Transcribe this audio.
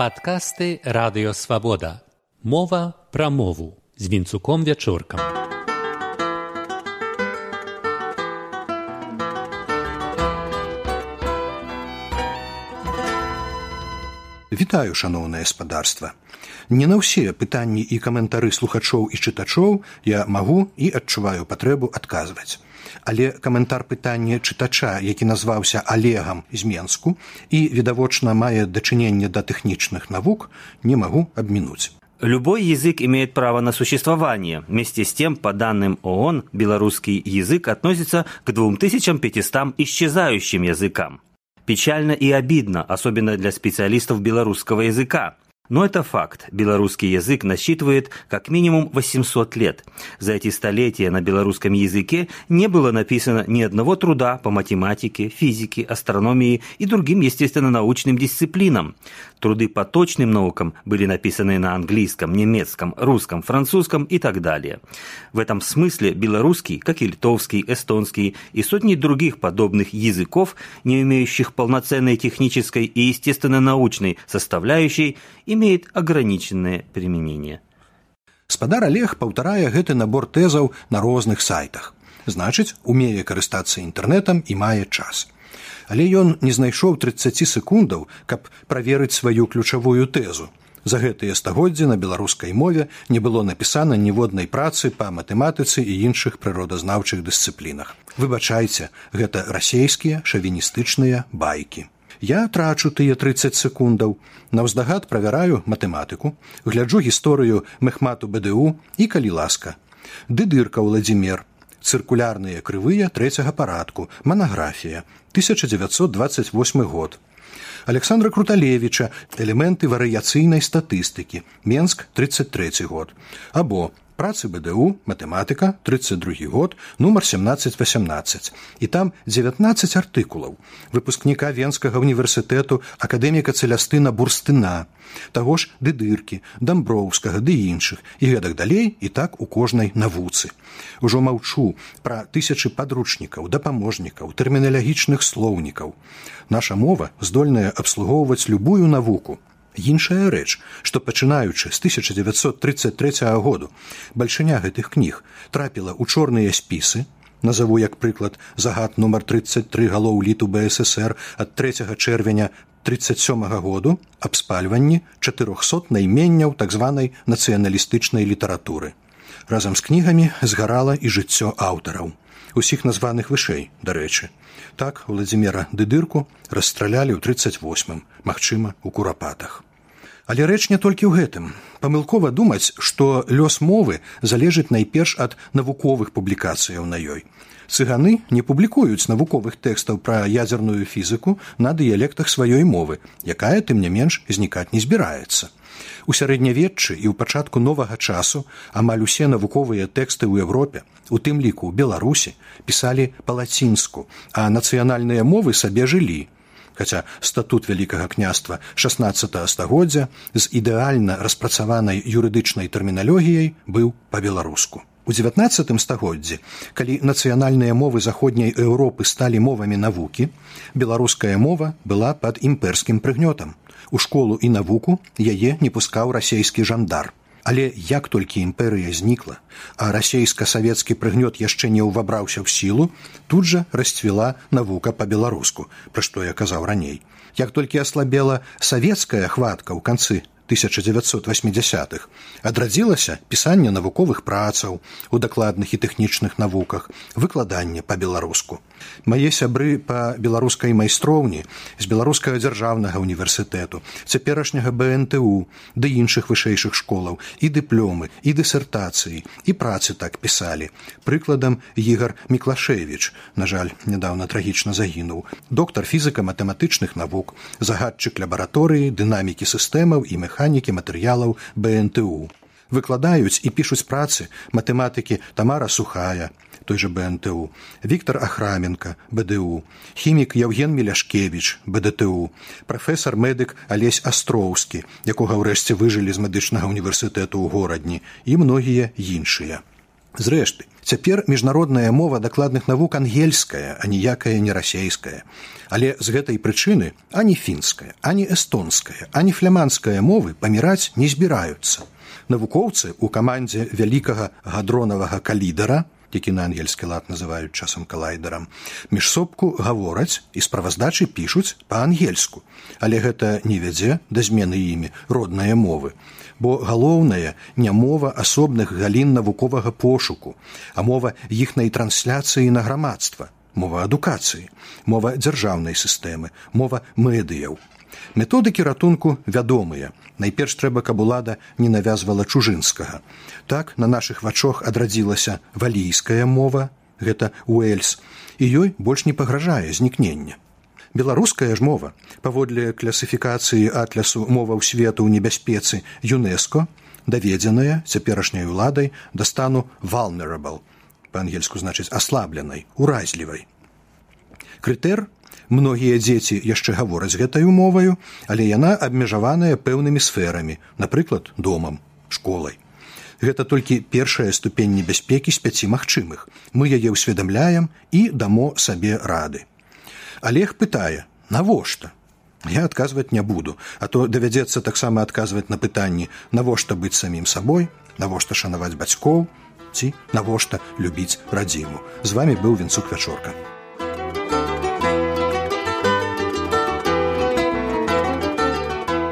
Падкасты радыёвабода. Мова пра мову з вінцуком вячоркам. Вітаю шаноўнае спадарства. Не на ўсе пытанні і каментары слухачоў і чытачоў я магу і адчуваю патрэбу адказваць але каментар пытання чытача які назваўся олегам з менску і відавочна мае дачыненне да тэхнічных навук не магу абмінуць Любой язык имеет право на существование. Вместе с тем, по данным ООН, белорусский язык относится к 2500 исчезающим языкам. Печально и обидно, особенно для специалистов белорусского языка. Но это факт. Белорусский язык насчитывает как минимум 800 лет. За эти столетия на белорусском языке не было написано ни одного труда по математике, физике, астрономии и другим естественно-научным дисциплинам. Труды по точным наукам были написаны на английском, немецком, русском, французском и так далее. В этом смысле белорусский, как и литовский, эстонский и сотни других подобных языков, не имеющих полноценной технической и естественно-научной составляющей, имеет ограниченное применение. Спадар Олег паўтарае гэты набор тэзаў на розных сайтах. Значыць, умее карыстацца інтэрнэтам і мае час. Але ён не знайшоў 30 секундаў, каб праверыць сваю ключавую тэзу. За гэтыя стагоддзі на беларускай мове не было напісана ніводнай працы па матэматыцы і іншых прыродазнаўчых дысцыплінах. Выбачайце, гэта расейскія шавіністычныя байкі. Я трачу тыя 30 секундаў. Наўздагад правяраю матэматыку, гляджу гісторыю мехмату БДУ і калі ласка. Дыдырка Владзімир, цыркулярныя крывыя трэцяга парадку, манаграфія, 1928 год. Александра Круталевича, элементы варыяцыйнай статыстыкі, Менск 33 год. Або працы БДУ, матэматыка, 32 год, нумар 1718. І там 19 артыкулаў. Выпускніка Венскага універсітэту акадэміка целястына бурстына, таго ж дыдыркі, дамброўскага ды іншых і гэтак далей і так у кожнай навуцы. Ужо маўчу пра тысячы падручнікаў, дапаможнікаў, тэрміналагічных слоўнікаў. Наша мова здольная абслугоўваць любую навуку, Іншая рэч, што пачынаючы з 1933 году бальшыня гэтых кніг трапіла ў чорныя спісы, назову як прыклад загад нумар 33 галоў літу БССР ад 3 чэрвеня 37 году абспальванні 400 найменняў так званай нацыяналістычнай літаратуры. Разам з кнігамі згарала і жыццё аўтараў усіх названых вышэй дарэчы. Так владимира дыдырку расстралялі ў 38 магчыма у курапатах. Але рэч не толькі ў гэтым. Памылкова думаць што лёс мовы залежыць найперш ад навуковых публікацыяў на ёй цыганы не публікуюць навуковых тэкстаў пра ядзерную фізіку на дыялектах сваёй мовы якая тым не менш знікаць не збіраецца У сярэднявеччы і ў пачатку новага часу амаль усе навуковыя тэксты ў Еўропе, у тым ліку ў Беларусі пісалі па-лацінску, а нацыянальныя мовы сабе жылі. Хаця статут вялікага княства 16 стагоддзя з ідэальна распрацаванай юрыдычнай тэрміналогіяй быў па-беларуску. У 19 стагоддзі, калі нацыянальныя мовы заходняй Еўропы сталі мовамі навукі, беларуская мова была пад імперскім прыгнётам у школу і навуку яе не пускаў расійскі жандар. Але як толькі імперыя знікла, а расійска-савецкі прыгнёт яшчэ не ўвабраўся ў сілу, тут жа расцвіла навука па-беларуску, пра што я казаў раней. Як толькі аслабела савецкая хватка ў канцы 1980-х адрадзілася пісанне навуковых працаў у дакладных і тэхнічных навуках выкладанне па-беларуску мае сябры па беларускай майстроўні з беларускага дзяржаўнага універсітэту цяперашняга бнту ды іншых вышэйшых школаў і дыплёмы і дысертацыі і працы так пісалі. Прыкладам ігар міклашевич на жаль нядаўна трагічна загінуў. Доктар фізіка матэматычных навук загадчык лабараторыі дынамікі сістэмаў і меха механікі матэрыялаў бнту выкладаюць і пішуць працы матэматыкі тамара сухая той же бнту Віктор ахраменко бДУ хімік евген меляшкевич бдту прафесор медык алесь астроўскі якога ўрэшце выжылі з медычнага універсітэту ў горадні і многія іншыя Зрэшты, цяпер міжнародная мова дакладных навук ангельская, а ніякая не расейская. Але з гэтай прычыны ані фінская, ані эстонская, ані фляманская мовы паміраць не збіраюцца. Навукоўцы ў камандзе вялікага гадронавага калідара, які на ангельскі лад называюць часам калайдарам, міжсобку гавораць і справаздачы пішуць па-ангельску, але гэта не вядзе да змены імі родныя мовы. Бо галоўнае не мова асобных галін навуковага пошуку, а мова іхнай трансляцыі на грамадства, мова адукацыі, мова дзяржаўнай сістэмы, мова медыяў. Методыкі ратунку вядомыя. Найперш трэба, каб улада не навязвала чужынскага. Так на нашых вачох адрадзілася валійская мова, гэта Уэльс, і ёй больш не пагражае знікнення беларуская ж мова паводле класіфікацыі атлясу моваў свету ў небяспецы юнеско даведзеная цяперашняй уладай да стану vulnerable па-ангельску значыць аслабленай уразлівай крытэр многія дзеці яшчэ гавораць гэтаю моваю але яна абмежаваная пэўнымі сферамі напрыклад домам школай. Гэта толькі першая ступень небяспекі з пяці магчымых. Мы яе ўсведамляем і дамо сабе рады. Олег пытае навошта? Я адказваць не буду а то давядзецца таксама адказваць на пытанні навошта быць самім сабой? Навошта шанаваць бацькоў? Ці навошта любіць радзіму? З вами быў вінцук вячорка